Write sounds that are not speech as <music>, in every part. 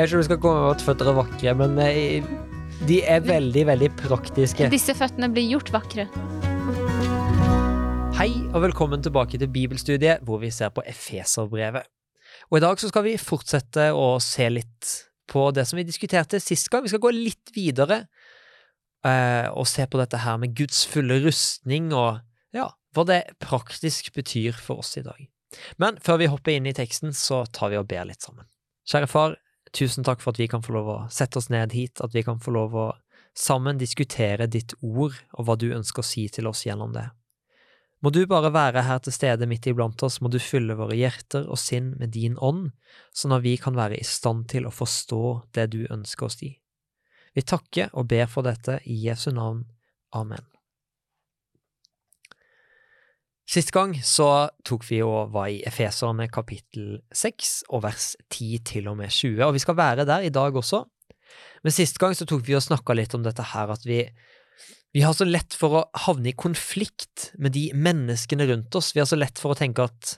vet ikke om du skal komme med at føtter er vakre, men eh, de er veldig, veldig praktiske. Disse føttene blir gjort vakre. Hei og velkommen tilbake til bibelstudiet, hvor vi ser på Efeserbrevet. Og i dag så skal vi fortsette å se litt på det som vi diskuterte sist gang. Vi skal gå litt videre eh, og se på dette her med Guds fulle rustning og ja, hva det praktisk betyr for oss i dag. Men før vi hopper inn i teksten, så tar vi og ber litt sammen. Kjære far, tusen takk for at vi kan få lov å sette oss ned hit, at vi kan få lov å sammen diskutere ditt ord og hva du ønsker å si til oss gjennom det. Må du bare være her til stede midt iblant oss, må du fylle våre hjerter og sinn med din ånd, sånn at vi kan være i stand til å forstå det du ønsker oss i. Vi takker og ber for dette i Jesu navn. Amen. Sist gang så tok vi og var i Efeserne kapittel 6 og vers 10 til og med 20, og vi skal være der i dag også. Men sist gang så tok vi og snakka litt om dette her at vi, vi har så lett for å havne i konflikt med de menneskene rundt oss. Vi har så lett for å tenke at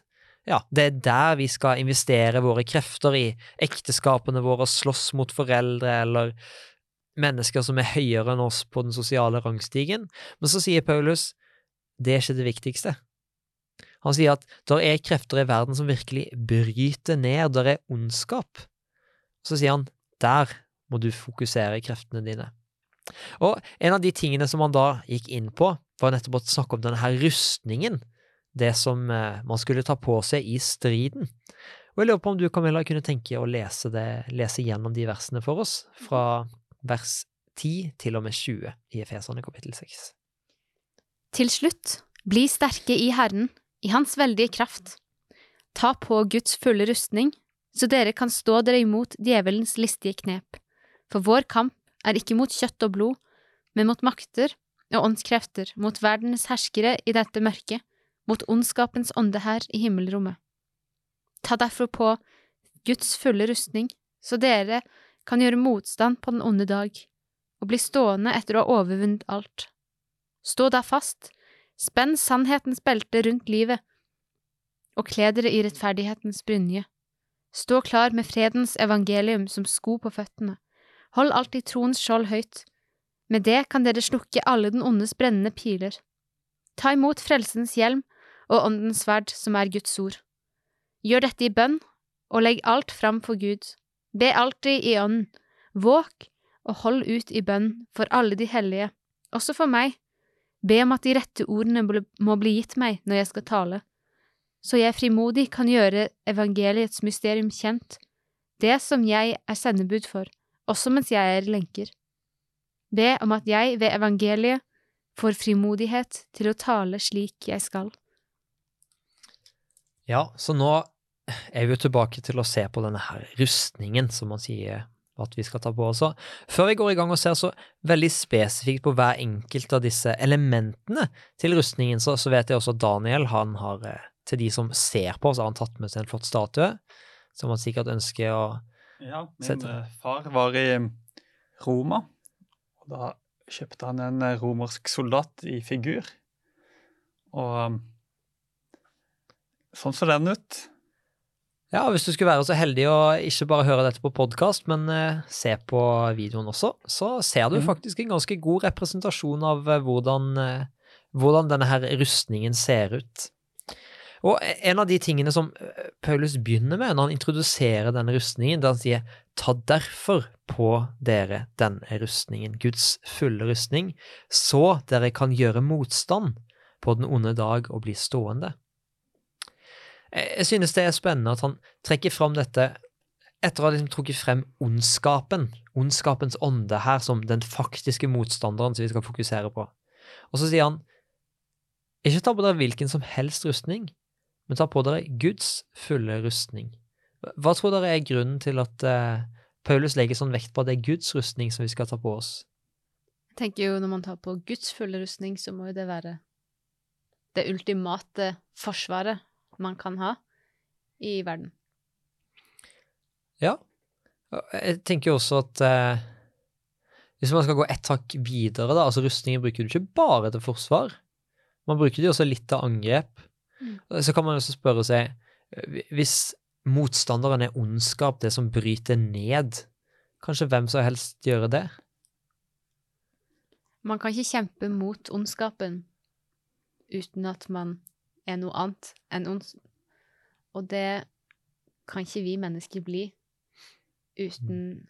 ja, det er der vi skal investere våre krefter i ekteskapene våre, slåss mot foreldre eller mennesker som er høyere enn oss på den sosiale rangstigen. Men så sier Paulus det er ikke det viktigste. Han sier at der er krefter i verden som virkelig bryter ned, der er ondskap. Så sier han der må du fokusere kreftene dine. Og en av de tingene som han da gikk inn på, var nettopp å snakke om denne her rustningen, det som eh, man skulle ta på seg i striden. Og jeg lurer på om du, Camilla, kunne tenke å lese, det, lese gjennom de versene for oss, fra vers 10 til og med 20 i Efeserne kapittel 6. Til slutt, bli sterke i Herren i hans veldige kraft. Ta på Guds fulle rustning, så dere kan stå dere imot djevelens listige knep, for vår kamp er ikke mot kjøtt og blod, men mot makter og åndskrefter, mot verdens herskere i dette mørket, mot ondskapens ånde her i himmelrommet. Ta derfor på Guds fulle rustning, så dere kan gjøre motstand på den onde dag, og bli stående etter å ha overvunnet alt. Stå da fast, Spenn sannhetens belte rundt livet, og kle dere i rettferdighetens brynje. Stå klar med fredens evangelium som sko på føttene. Hold alltid troens skjold høyt. Med det kan dere slukke alle den ondes brennende piler. Ta imot frelsens hjelm og åndens sverd, som er Guds ord. Gjør dette i bønn, og legg alt fram for Gud. Be alltid i ånden. Våk og hold ut i bønn for alle de hellige, også for meg, Be om at de rette ordene må bli gitt meg når jeg skal tale, så jeg frimodig kan gjøre evangeliets mysterium kjent, det som jeg er sendebud for, også mens jeg er lenker. Be om at jeg ved evangeliet får frimodighet til å tale slik jeg skal. Ja, så nå er vi jo tilbake til å se på denne her rustningen, som man sier at vi skal ta på også. Før vi går i gang og ser så veldig spesifikt på hver enkelt av disse elementene til rustningen, så, så vet jeg også at Daniel han har, eh, til de som ser på, så har han tatt med seg en flott statue, som han sikkert ønsker å ja, min sette. Eh, far var i Roma, og da kjøpte han en eh, romersk soldat i figur. Og sånn så den ut. Ja, hvis du skulle være så heldig å ikke bare høre dette på podkast, men uh, se på videoen også, så ser du mm. faktisk en ganske god representasjon av uh, hvordan, uh, hvordan, denne her rustningen ser ut. Og en av de tingene som Paulus begynner med når han introduserer denne rustningen, der han sier ta derfor på dere denne rustningen, Guds fulle rustning, så dere kan gjøre motstand på den onde dag og bli stående. Jeg synes det er spennende at han trekker fram dette etter å ha liksom trukket frem ondskapen, ondskapens ånde her, som den faktiske motstanderen som vi skal fokusere på. Og så sier han, ikke ta på dere hvilken som helst rustning, men ta på dere Guds fulle rustning. Hva tror dere er grunnen til at uh, Paulus legger sånn vekt på at det er Guds rustning som vi skal ta på oss? Jeg tenker jo når man tar på Guds fulle rustning, så må jo det være det ultimate forsvaret man kan ha i verden. Ja. Jeg tenker jo også at eh, hvis man skal gå ett hakk videre, da, altså rustningen bruker du ikke bare til forsvar. Man bruker det også litt til angrep. Mm. Så kan man også spørre seg, hvis motstanderen er ondskap, det som bryter ned kanskje hvem som helst gjøre det? Man kan ikke kjempe mot ondskapen uten at man er noe annet enn ond. Og det kan ikke vi mennesker bli uten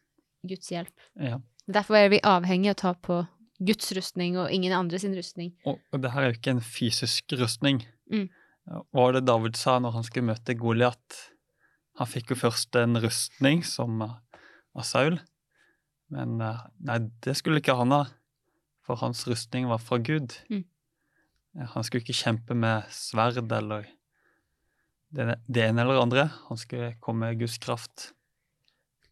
Guds hjelp. Ja. Derfor er vi avhengig av å ta på Guds rustning og ingen andre sin rustning. Og, og det her er jo ikke en fysisk rustning. Mm. Hva var det David sa når han skulle møte Goliat? Han fikk jo først en rustning som eh, av Saul, men eh, nei, det skulle ikke han ha, for hans rustning var fra Gud. Mm. Han skulle ikke kjempe med sverd eller det, ene eller andre. Han skulle komme med Guds kraft.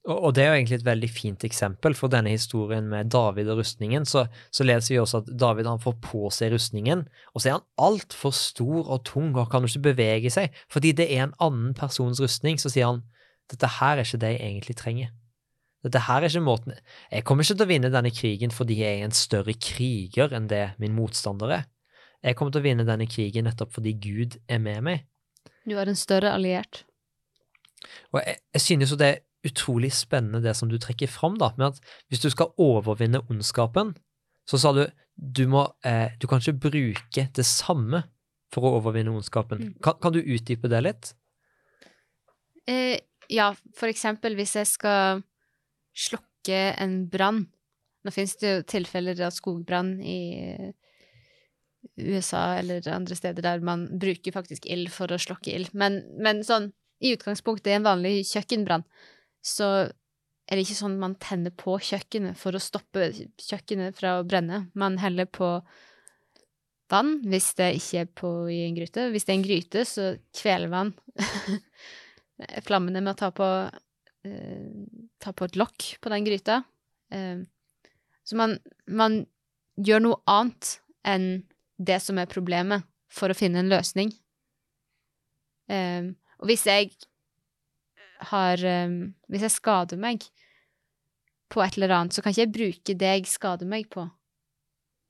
Og det er jo egentlig et veldig fint eksempel for denne historien med David og rustningen. Så, så leser vi også at David han får på seg rustningen, og så er han altfor stor og tung og kan jo ikke bevege seg. Fordi det er en annen persons rustning, så sier han dette her er ikke det jeg egentlig trenger. Dette her er ikke måten Jeg kommer ikke til å vinne denne krigen fordi jeg er en større kriger enn det min motstander er. Jeg kommer til å vinne denne krigen nettopp fordi Gud er med meg. Du har en større alliert. Og jeg, jeg synes jo det er utrolig spennende det som du trekker fram, da, med at hvis du skal overvinne ondskapen, så sa du du må eh, Du kan ikke bruke det samme for å overvinne ondskapen. Mm. Kan, kan du utdype det litt? Eh, ja, for eksempel hvis jeg skal slokke en brann. Nå finnes det jo tilfeller av skogbrann i USA eller andre steder der man bruker faktisk ild for å slokke ild. Men, men sånn, i utgangspunktet i en vanlig kjøkkenbrann, så er det ikke sånn man tenner på kjøkkenet for å stoppe kjøkkenet fra å brenne. Man heller på vann hvis det ikke er på i en gryte. Hvis det er en gryte, så kveler man <laughs> flammene med å ta på, eh, ta på et lokk på den gryta. Eh, så man, man gjør noe annet enn det som er problemet, for å finne en løsning. Um, og hvis jeg har um, Hvis jeg skader meg på et eller annet, så kan ikke jeg bruke det jeg skader meg på,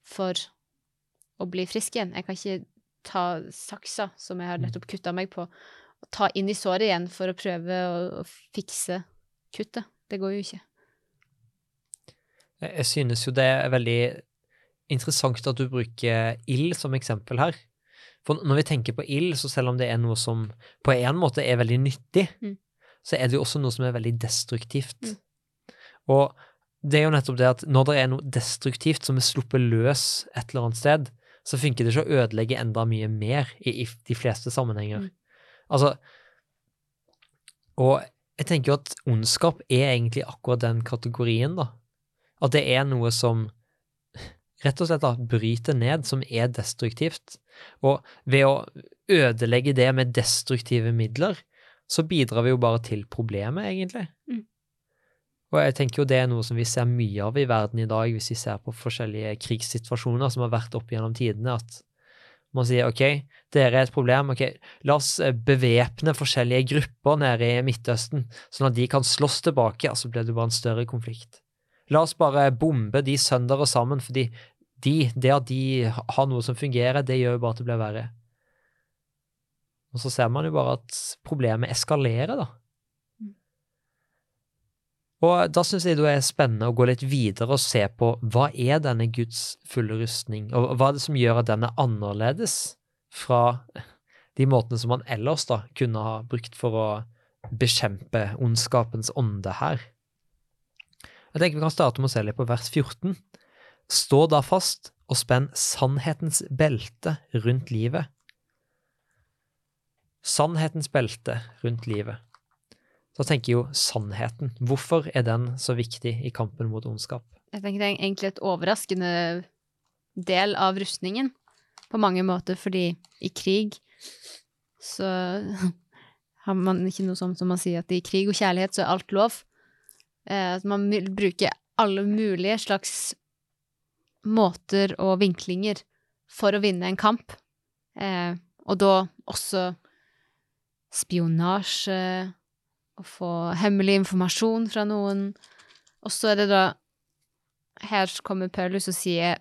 for å bli frisk igjen. Jeg kan ikke ta saksa som jeg har nettopp kutta meg på, og ta inn i såret igjen for å prøve å, å fikse kuttet. Det går jo ikke. Jeg jeg synes jo det er veldig interessant at du bruker ild som eksempel her. For når vi tenker på ild, så selv om det er noe som på en måte er veldig nyttig, Mm. så er det jo også noe som er veldig destruktivt. Mm. Og det er jo nettopp det at når det er noe destruktivt som er sluppet løs et eller annet sted, så funker det ikke å ødelegge enda mye mer i, i de fleste sammenhenger. Mm. Altså Og jeg tenker jo at ondskap er egentlig akkurat den kategorien, da. At det er noe som rett og slett da, bryter ned, som er destruktivt. Og ved å ødelegge det med destruktive midler, så bidrar vi jo bare til problemet, egentlig. Mm. Og jeg tenker jo det er noe som vi ser mye av i verden i dag, hvis vi ser på forskjellige krigssituasjoner som har vært opp gjennom tidene, at man sier ok, dere er et problem, ok, la oss eh, bevæpne forskjellige grupper nede i Midtøsten, sånn at de kan slåss tilbake, og så blir det bare en større konflikt. La oss bare bombe de søndere sammen, fordi de, det at de har noe som fungerer, det gjør jo bare at det blir verre. Og så ser man jo bare at problemet eskalerer, da. Mm. Og da syns jeg det er spennende å gå litt videre og se på hva er denne Guds fulle rustning, og hva er det som gjør at den er annerledes fra de måtene som man ellers da kunne ha brukt for å bekjempe ondskapens ånde her. Jeg tenker vi kan starte med å se litt på vers 14. Stå da fast og spenn sannhetens belte rundt livet. Sannhetens belte rundt livet. Da tenker jo sannheten. Hvorfor er den så viktig i kampen mot ondskap? Jeg tenker det er egentlig et overraskende del av rustningen, på mange måter, fordi i krig så <laughs> har man ikke noe sånt som man sier at i krig og kjærlighet så er alt lov. Eh, at man vil bruke alle mulige slags måter og vinklinger for å vinne en kamp. Eh, og da også spionasje, å få hemmelig informasjon fra noen. Og så er det da Her kommer Paulus og sier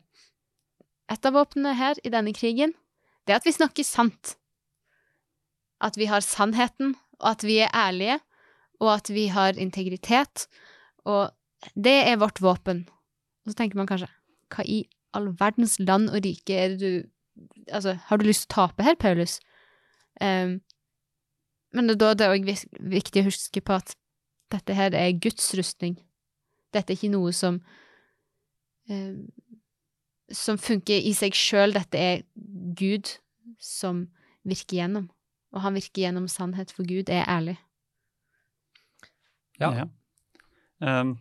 et av våpnene her i denne krigen, det er at vi snakker sant. At vi har sannheten, og at vi er ærlige, og at vi har integritet. Og Det er vårt våpen. Og så tenker man kanskje, hva i all verdens land og rike er det du Altså, har du lyst til å tape her, Paulus? Um, men det, da det er det òg viktig å huske på at dette her er Guds rustning. Dette er ikke noe som um, som funker i seg sjøl. Dette er Gud som virker gjennom. Og han virker gjennom sannhet, for Gud er ærlig. Ja. Um,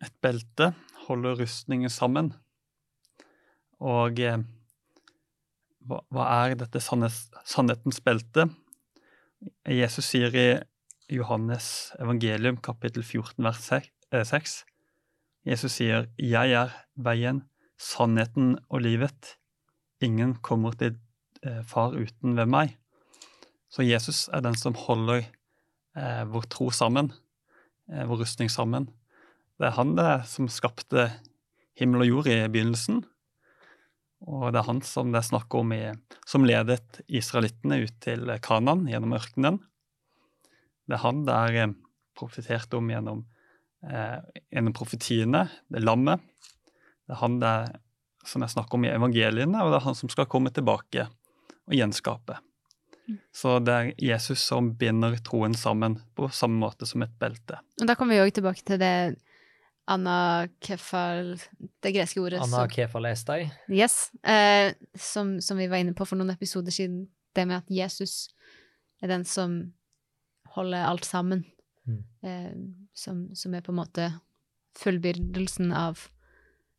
et belte holder rustningen sammen. Og eh, hva, hva, er dette sannhet, sannhetens belte? Jesus sier i Johannes evangelium kapittel 14 vers 6 Jesus sier 'Jeg er veien, sannheten og livet'. Ingen kommer til eh, far uten ved meg. Så Jesus er den som holder eh, vår tro sammen, eh, vår rustning sammen. Det er han det som skapte himmel og jord i begynnelsen. Og det er han som det er snakk om i, som ledet israelittene ut til Kanan gjennom ørkenen. Det er han det er eh, profetert om gjennom, eh, gjennom profetiene, det er lammet. Det er han det er, som jeg snakker om i evangeliene, og det er han som skal komme tilbake og gjenskape. Mm. Så det er Jesus som binder troen sammen på samme måte som et belte. Og Da kommer vi òg tilbake til det Anna Kefal Det greske ordet Anna Kefalestai? Yes. Eh, som, som, vi var inne på for noen episoder siden. Det med at Jesus er den som holder alt sammen. Mm. Eh, som, som, er på en måte fullbyrdelsen av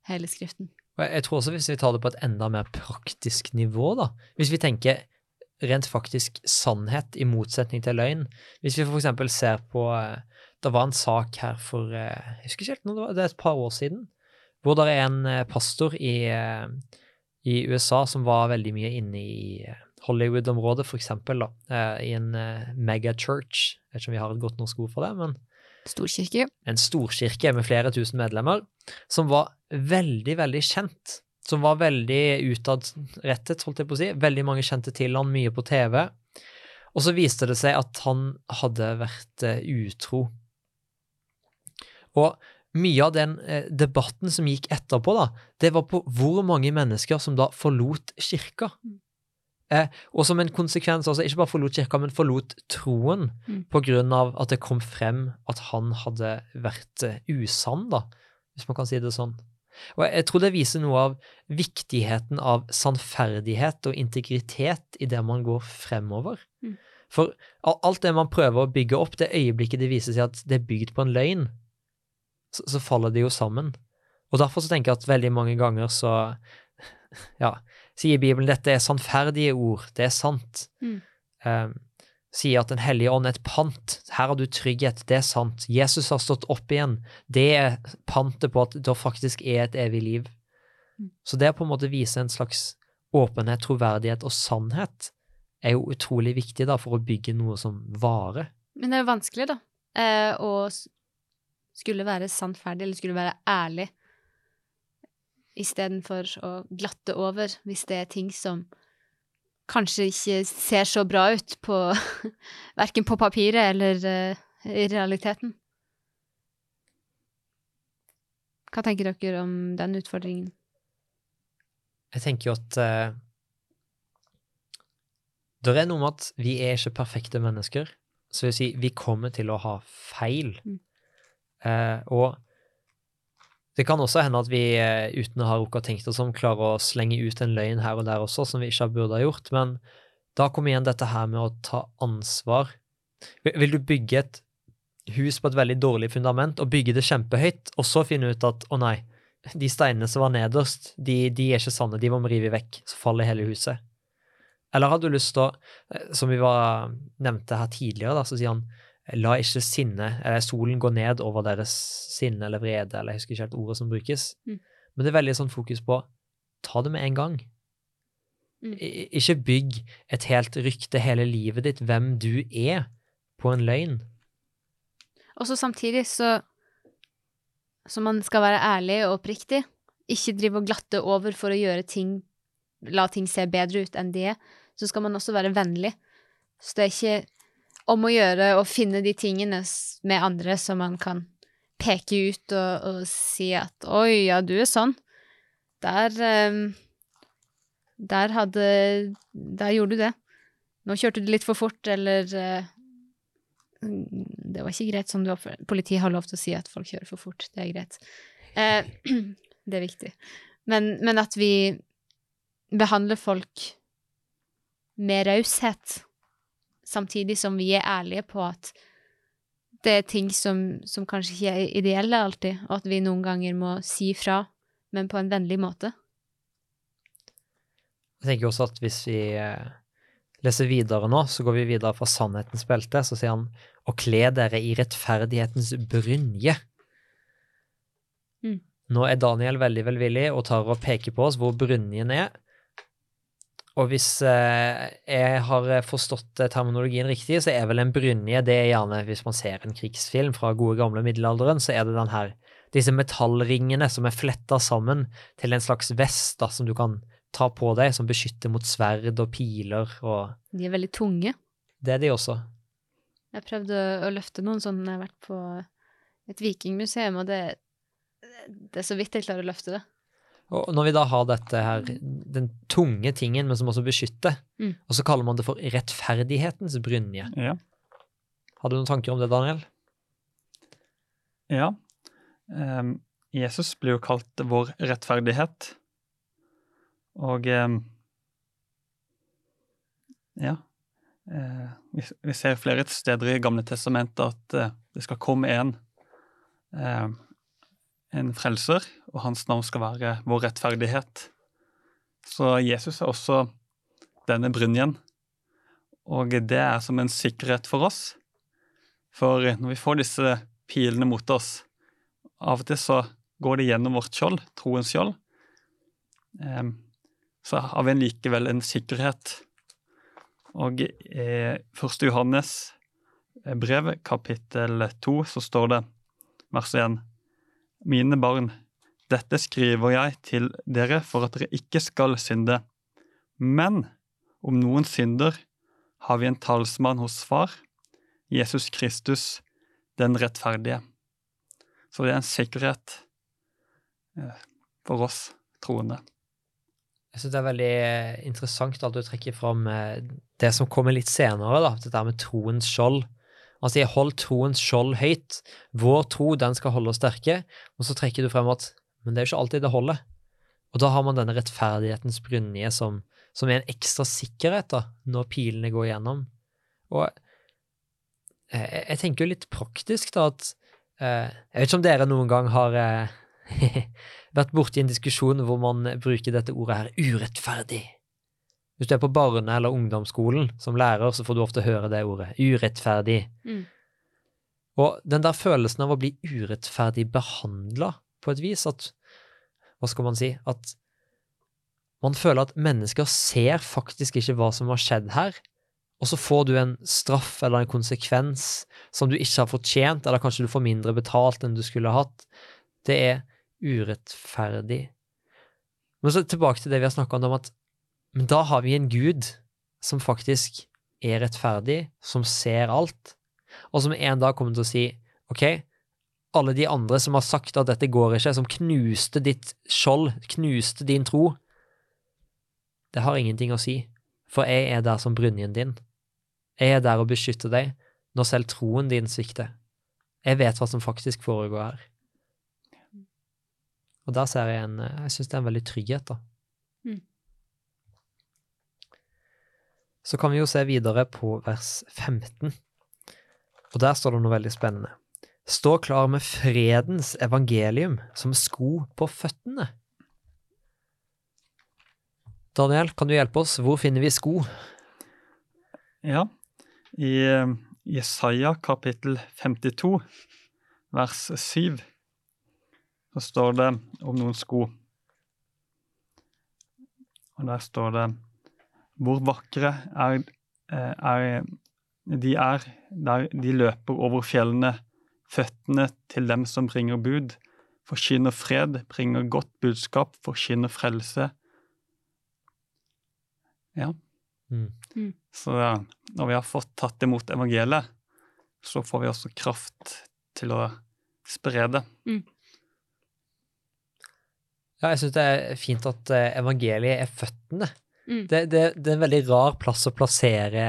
hele Skriften. Jeg tror også hvis vi tar det på et enda mer praktisk nivå, da Hvis vi tenker rent faktisk sannhet i motsetning til løgn Hvis vi eksempel ser på eh, det var en sak her for eh, Jeg husker ikke helt når det var, det er et par år siden, hvor det er en eh, pastor i, eh, i USA som var veldig mye inne i Hollywood-området, for eksempel, da, i en megachurch. Jeg vet ikke om vi har et godt norsk ord for det, men Storkirke. En storkirke med flere tusen medlemmer, som var veldig, veldig kjent. Som var veldig utadrettet, holdt jeg på å si. Veldig mange kjente til han mye på TV. Og så viste det seg at han hadde vært utro og mye av den eh, debatten som gikk etterpå, da, det var på hvor mange mennesker som da forlot kirka. Mm. Eh, og som en konsekvens altså ikke bare forlot kirka, men forlot troen mm. av at det kom frem at han hadde vært eh, usann, da, hvis man kan si det sånn. Og jeg tror det viser noe av viktigheten av sannferdighet og integritet i det man går fremover. Mm. For alt det man prøver å bygge opp, det øyeblikket det viser seg at det er bygd på en løgn, så, så, faller de jo sammen. Og derfor så tenker jeg at veldig mange ganger så <laughs> ja, sier Bibelen dette er sannferdige ord, det er sant. Mm. Um, sier at Den hellige ånd er et pant. Her har du trygghet, det er sant. Jesus har stått opp igjen. Det er pantet på at det faktisk er et evig liv. Mm. Så det å på en måte vise en slags åpenhet, troverdighet og sannhet er jo utrolig viktig da for å bygge noe som varer. Men det er jo vanskelig, da, eh, å skulle være sannferdig, eller skulle være ærlig, istedenfor å glatte over hvis det er ting som kanskje ikke ser så bra ut på <laughs> Verken på papiret eller uh, i realiteten. Hva tenker dere om den utfordringen? Jeg tenker jo at uh, det er noe med at vi er ikke perfekte mennesker. Så vil si, vi kommer til å ha feil. Mm. Eh, og det kan også hende at vi, eh, uten å ha rukket å tenke oss om, klarer å slenge ut en løgn her og der også, som vi ikke burde ha gjort. Men da kommer igjen dette her med å ta ansvar. Vil du bygge et hus på et veldig dårlig fundament og bygge det kjempehøyt, og så finne ut at å nei, de steinene som var nederst, de, de er ikke sanne, de må vi rive vekk, så faller hele huset. Eller hadde du lyst til å, eh, som vi var, nevnte her tidligere, da, så sier han La ikke sinne, eller solen gå ned over deres sinne eller vrede, eller jeg husker ikke helt ordet som brukes. Mm. Men det er veldig sånn fokus på ta det med en gang. Mm. Ikke bygg et helt rykte hele livet ditt, hvem du er, på en løgn. Og så samtidig så Så man skal være ærlig og oppriktig. Ikke drive og glatte over for å gjøre ting La ting se bedre ut enn de er. Så skal man også være vennlig. Så det er ikke om å gjøre å finne de tingene med andre som man kan peke ut og, og si at oi, ja, du er sånn. Der um, Der hadde Der gjorde du det. Nå kjørte du litt for fort, eller uh, Det var ikke greit sånn du oppførte Politiet har lov til å si at folk kjører for fort. Det er greit. Uh, <clears throat> det er viktig. Men, men at vi behandler folk med raushet, samtidig som vi er ærlige på at det er ting som, som kanskje ikke er ideelle alltid, og at vi noen ganger må si fra, men på en vennlig måte. Jeg tenker også at hvis vi eh, leser videre nå, så går vi videre fra sannhetens belte, så sier han å kle dere i rettferdighetens brynje. Mm. Nå er Daniel veldig velvillig og tar og peker på oss hvor brynjen er. Og hvis eh, jeg har forstått eh, terminologien riktig, så er vel en brynje det er gjerne hvis man ser en krigsfilm fra gode gamle middelalderen, så er det den her, disse metallringene som er fletta sammen til en slags vest da, som du kan ta på deg, som beskytter mot sverd og piler og De er veldig tunge. Det er de også. Jeg prøvde å løfte noen sånn når jeg har vært på et vikingmuseum, og det, det er så vidt jeg klarer å løfte det. Og når vi da har dette her, den tunge tingen, men som også beskytter, Mm. og så kaller man det for rettferdighetens brynje. Ja. Har du noen tanker om det, Daniel? ja. Um, Jesus blir jo kalt vår rettferdighet. Og um, Ja. Uh, vi, vi ser flere steder i Gamle testamentet at uh, det skal komme en eh, en frelser, og hans navn skal være vår rettferdighet. Så Jesus er også denne brynjen, og det er som en sikkerhet for oss. For når vi får disse pilene mot oss, av og til så går det gjennom vårt skjold, troens skjold, eh, så har vi likevel en sikkerhet. Og i eh, 1. Johannes brev, kapittel 2, så står det, vers 1, Mine barn, dette skriver jeg til dere for at dere ikke skal synde. Men om noen synder, har vi en talsmann hos Far, Jesus Kristus, den rettferdige. Så det er en sikkerhet eh, for oss troende. Jeg synes det er veldig eh, interessant at du trekker fram eh, det som kommer litt senere, da, dette med troens skjold. Han sier 'hold troens skjold høyt'. Vår tro, den skal holde oss sterke. Og så trekker du frem at men det er jo ikke alltid det holder. Og da har man denne rettferdighetens brynje som, som er en ekstra sikkerhet da, når pilene går igjennom. Og eh, jeg, jeg tenker jo litt praktisk, da, at eh, Jeg vet ikke om dere noen gang har eh, <laughs> vært borti en diskusjon hvor man bruker dette ordet her, urettferdig. Hvis du er på barne- eller ungdomsskolen som lærer, så får du ofte høre det ordet, urettferdig. Mm. Og den der følelsen av å bli urettferdig behandla på et vis, at Hva skal man si? At man føler at mennesker ser faktisk ikke hva som har skjedd her, og så får du en straff eller en konsekvens som du ikke har fortjent, eller kanskje du får mindre betalt enn du skulle hatt. Det er urettferdig. Men så tilbake til det vi har snakka om, at men da har vi en Gud som faktisk er rettferdig, som ser alt, og som en dag kommer til å si OK, alle de andre som har sagt at dette går ikke, som knuste ditt skjold, knuste din tro, det har ingenting å si, for jeg er der som brynjen din. Jeg er der og beskytter deg når selv troen din svikter. Jeg vet hva som faktisk foregår her. Og der ser jeg en Jeg syns det er en veldig trygghet, da. Så kan vi jo se videre på vers 15. Og der står det noe veldig spennende. Stå klar med fredens evangelium som sko på føttene. Daniel, kan du hjelpe oss? Hvor finner vi sko? Ja, i eh, Jesaja kapittel 52, vers 7, så står det om noen sko. Og der står det Hvor vakre er, eh, er de er der de løper over fjellene, føttene til dem som bringer bud, forkynner fred, bringer godt budskap, forkynner frelse. Ja. Mm. Så når vi har fått tatt imot evangeliet, så får vi også kraft til å spre det. Ja, jeg syns det er fint at eh, evangeliet er føttene. Mm. Det, det, det er en veldig rar plass å plassere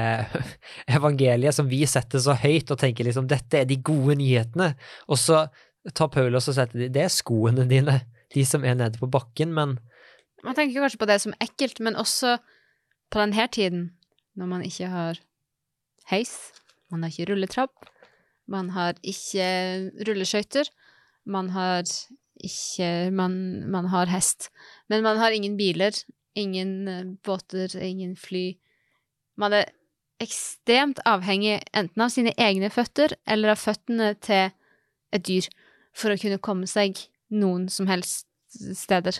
<laughs> evangeliet, som vi setter så høyt og tenker liksom dette er de gode nyhetene. Og så tar Paulus og setter de det er skoene dine, de som er nede på bakken, men Man tenker kanskje på det som ekkelt, men også på denne tiden, når man ikke har heis, man har ikke rulletrapp, man har ikke rulleskøyter, man har ikke man, man har hest, men man har ingen biler, ingen eh, båter, ingen fly. Man er ekstremt avhengig enten av sine egne føtter eller av føttene til et dyr for å kunne komme seg noen som helst steder.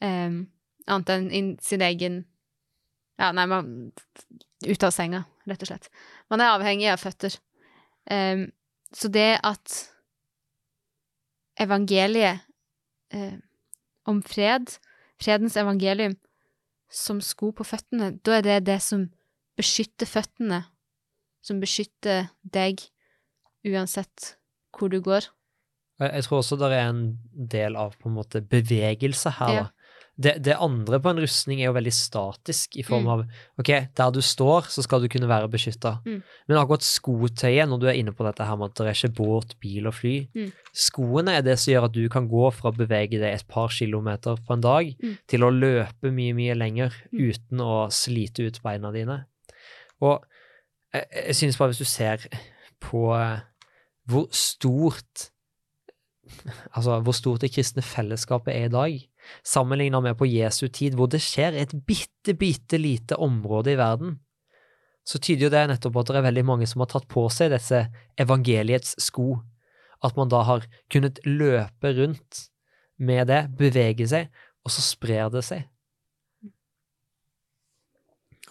Um, annet enn i sin egen Ja, nei, man Ut av senga, rett og slett. Man er avhengig av føtter. Um, så det at evangeliet um, om fred, fredens evangelium, som sko på føttene, da er det det som beskytter føttene, som beskytter deg uansett hvor du går. jeg, tror også det er en del av på en måte bevegelse her, Ja. da. Det, det andre på en rustning er jo veldig statisk, i form Mm. av ok, der du står, så skal du kunne være beskytta. Mm. Men akkurat skotøyet, når du er inne på dette her med at det er ikke båt, bil og fly Mm. Skoene er det som gjør at du kan gå fra å bevege deg et par kilometer på en dag, Mm. til å løpe mye, mye lenger Mm. uten å slite ut beina dine. Og jeg, jeg synes bare hvis du ser på eh, hvor stort <laughs> Altså hvor stort det kristne fellesskapet er i dag, sammenlignet med på Jesu tid, hvor det skjer et bitte, bitte lite område i verden, så tyder jo det nettopp på at det er veldig mange som har tatt på seg disse evangeliets sko. At man da har kunnet løpe rundt med det, bevege seg, og så sprer det seg.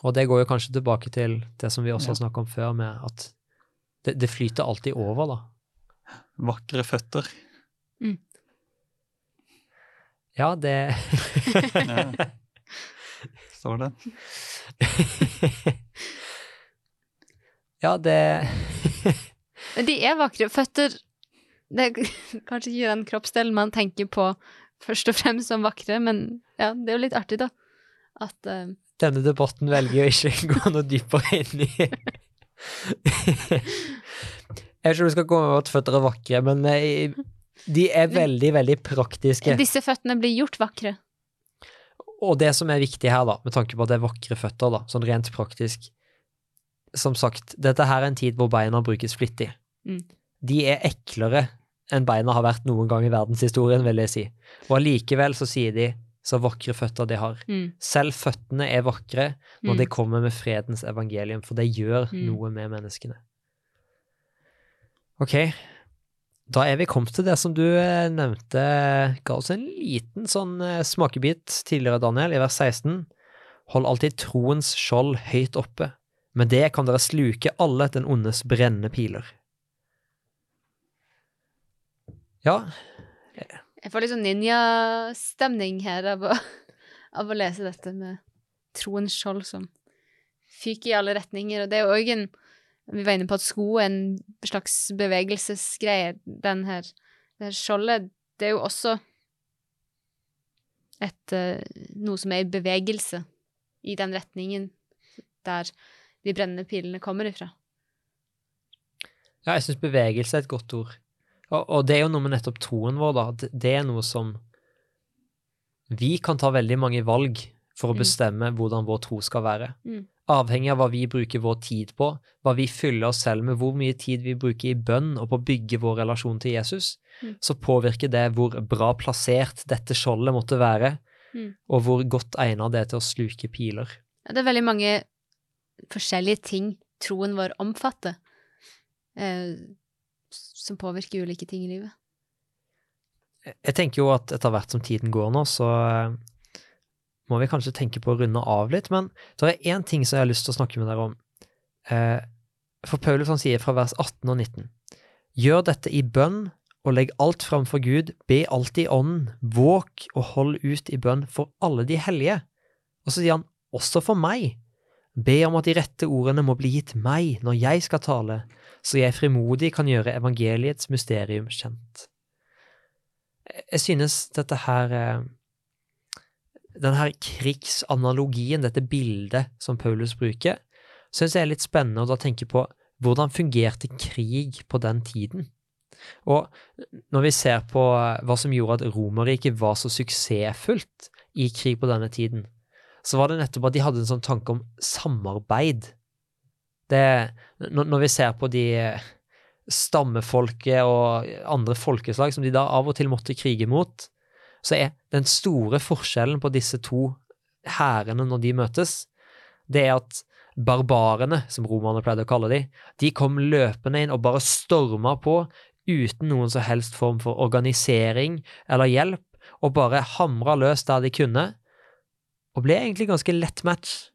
Og det går jo kanskje tilbake til det som vi også har snakket om før, med at det, det flyter alltid over, da. Vakre føtter. Ja, det Ja. Står det. Ja, det Men de er vakre. Føtter Det er kanskje ikke den kroppsdelen man tenker på først og fremst som vakre, men ja, det er jo litt artig, da. At uh... Denne debatten velger jo ikke å gå noe dypere inn i Jeg vet ikke om du skal komme med at føtter er vakre, men eh, de er veldig, veldig praktiske. disse føttene blir gjort vakre. Og det som er viktig her, da, med tanke på at det er vakre føtter, da, sånn rent praktisk Som sagt, dette her er en tid hvor beina brukes flittig. Mm. De er eklere enn beina har vært noen gang i verdenshistorien, vil jeg si. Og allikevel så sier de så vakre føtter de har. Mm. Selv føttene er vakre når Mm. de kommer med fredens evangelium, for det gjør Mm. noe med menneskene. Ok, da er vi kommet til det som du eh, nevnte, ga oss en liten sånn eh, smakebit tidligere, Daniel, i vers 16. Hold alltid troens skjold høyt oppe. Med det kan dere sluke alle den ondes brennende piler. Ja, Jeg får litt sånn ninjastemning her av å, <laughs> av å lese dette med troens skjold som fyker i alle retninger, og det er jo òg en Vi var inne på at sko er en slags bevegelsesgreie. Den her, det her skjoldet, det er jo også et eh, noe som er i bevegelse i den retningen der de brennende pilene kommer ifra. Ja, jeg syns bevegelse er et godt ord. Og, og det er jo noe med nettopp troen vår, da. at Det er noe som Vi kan ta veldig mange valg for å Mm. bestemme hvordan vår tro skal være. Mm. Avhengig av hva vi bruker vår tid på, hva vi fyller oss selv med, hvor mye tid vi bruker i bønn og på å bygge vår relasjon til Jesus, Mm. så påvirker det hvor bra plassert dette skjoldet måtte være, Mm. og hvor godt egnet det er til å sluke piler. Det er veldig mange forskjellige ting troen vår omfatter, eh, som påvirker ulike ting i livet. Jeg tenker jo at etter hvert som tiden går nå, så må vi kanskje tenke på å runde av litt, men det er én ting som jeg har lyst til å snakke med dere om. Eh, For Paulus han sier fra vers 18 og 19.: Gjør dette i bønn og legg alt framfor Gud, be alltid i ånden, våk og hold ut i bønn for alle de hellige. Og så sier han også for meg. Be om at de rette ordene må bli gitt meg når jeg skal tale, så jeg frimodig kan gjøre evangeliets mysterium kjent. Jeg synes dette her eh, Den her krigsanalogien, dette bildet som Paulus bruker, synes jeg er litt spennende å da tenke på hvordan fungerte krig på den tiden? Og når vi ser på hva som gjorde at Romerriket var så suksessfullt i krig på denne tiden, så var det nettopp at de hadde en sånn tanke om samarbeid. Det, når vi ser på de stammefolket og andre folkeslag som de da av og til måtte krige mot, så er den store forskjellen på disse to hærene når de møtes, det er at barbarene, som romerne pleide å kalle de, de kom løpende inn og bare storma på uten noen som helst form for organisering eller hjelp, og bare hamra løs der de kunne, og ble egentlig ganske lett match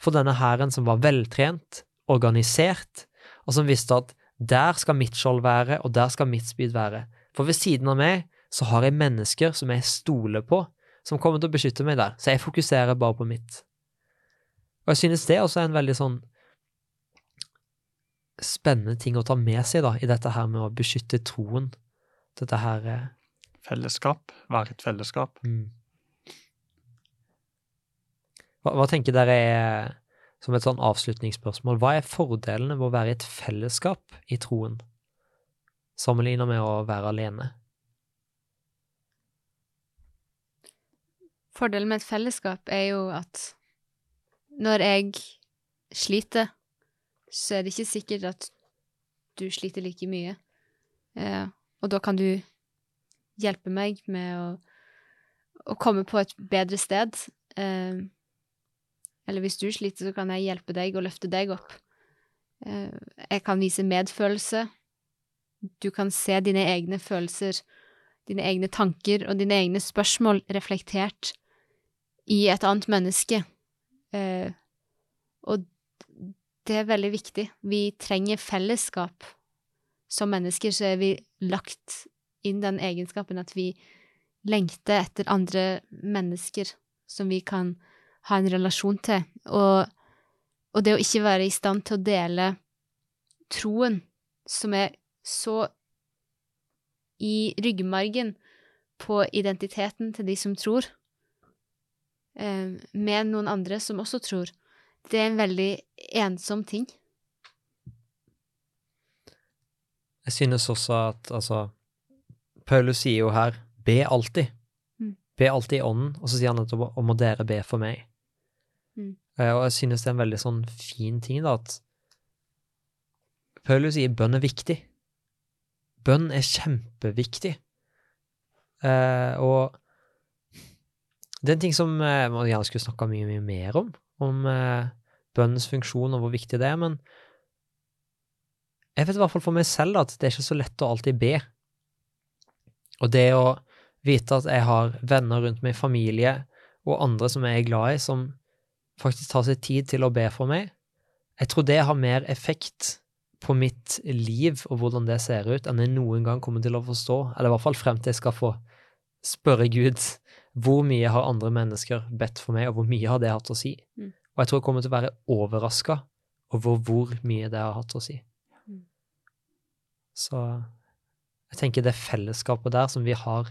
for denne hæren som var veltrent, organisert, og som visste at der skal mitt skjold være, og der skal mitt spyd være. For ved siden av meg så har jeg mennesker som jeg stoler på, som kommer til å beskytte meg der, så jeg fokuserer bare på mitt. Og jeg synes det også er en veldig sånn spennende ting å ta med seg da, i dette her med å beskytte troen. Dette her eh, Fellesskap. Være et fellesskap. mm. hva, hva tenker dere er, som et sånn avslutningsspørsmål, hva er fordelene ved å være i et fellesskap i troen, sammenlignet med å være alene? Fordelen med et fellesskap er jo at når jeg sliter, så er det ikke sikkert at du sliter like mye. Eh, og da kan du hjelpe meg med å, å komme på et bedre sted. Eh, eller hvis du sliter, så kan jeg hjelpe deg og løfte deg opp. Eh, jeg kan vise medfølelse. Du kan se dine egne følelser, dine egne tanker og dine egne spørsmål reflektert i et annet menneske. Eh, og det er veldig viktig. Vi trenger fellesskap. Som mennesker så er vi lagt inn den egenskapen at vi lengter etter andre mennesker som vi kan ha en relasjon til. Og, og det å ikke være i stand til å dele troen, som er så i ryggmargen på identiteten til de som tror, med noen andre som også tror, det er en veldig ensom ting. Jeg synes også at altså Paulus sier jo her 'be alltid'. Mm. Be alltid i ånden, og så sier han at 'og må dere be for meg. Mm. Eh, Og jeg synes det er en veldig sånn fin ting, da, at Paulus sier bønn er viktig. Bønn er kjempeviktig. Eh, og det er en ting som eh, man gjerne skulle snakka mye, mye mer om, om eh, bønnens funksjon og hvor viktig det er, men jeg vet i hvert fall for meg selv at det er ikke så lett å alltid be. Og det å vite at jeg har venner rundt meg, familie og andre som jeg er glad i, som faktisk tar seg tid til å be for meg, jeg tror det har mer effekt på mitt liv og hvordan det ser ut, enn jeg noen gang kommer til å forstå, eller i hvert fall frem til jeg skal få spørre Gud hvor mye har andre mennesker bedt for meg, og hvor mye har det hatt å si? Mm. Og jeg tror jeg kommer til å være overraska over hvor mye det har hatt å si. Mm. Så jeg tenker det fellesskapet der som vi har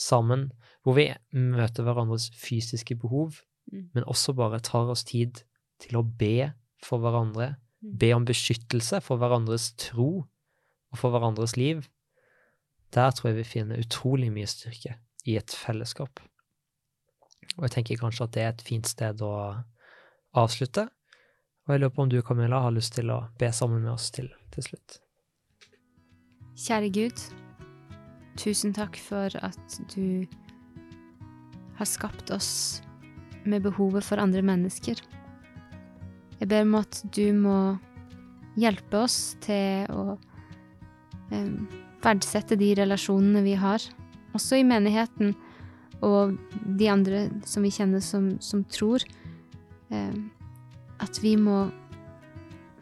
sammen, hvor vi møter hverandres fysiske behov, Mm. men også bare tar oss tid til å be for hverandre, Mm. be om beskyttelse for hverandres tro og for hverandres liv, der tror jeg vi finner utrolig mye styrke i et fellesskap. Og jeg tenker kanskje at det er et fint sted å avslutte. Og jeg lurer på om du, Camilla, har lyst til å be sammen med oss til, til slutt. Kjære Gud, tusen takk for at du har skapt oss med behovet for andre mennesker. Jeg ber om at du må hjelpe oss til å em, verdsette de relasjonene vi har, også i menigheten og de andre som vi kjenner som, som tror. eh, at vi må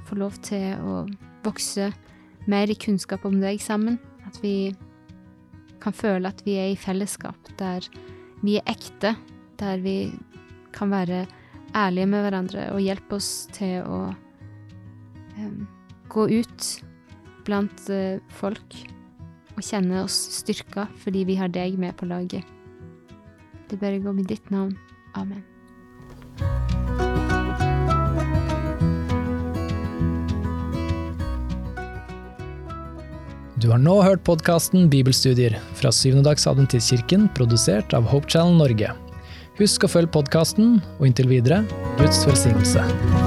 få lov til å vokse mer i kunnskap om deg sammen. At vi kan føle at vi er i fellesskap, der vi er ekte, der vi kan være ærlige med hverandre og hjelpe oss til å eh, gå ut blant eh, folk og kjenne oss styrka fordi vi har deg med på laget. Det ber jeg i ditt navn. Amen. Du har nå hørt podkasten Bibelstudier fra Syvendedagsadventistkirken, produsert av Hope Channel Norge. Husk å følge podkasten, og inntil videre Guds velsignelse.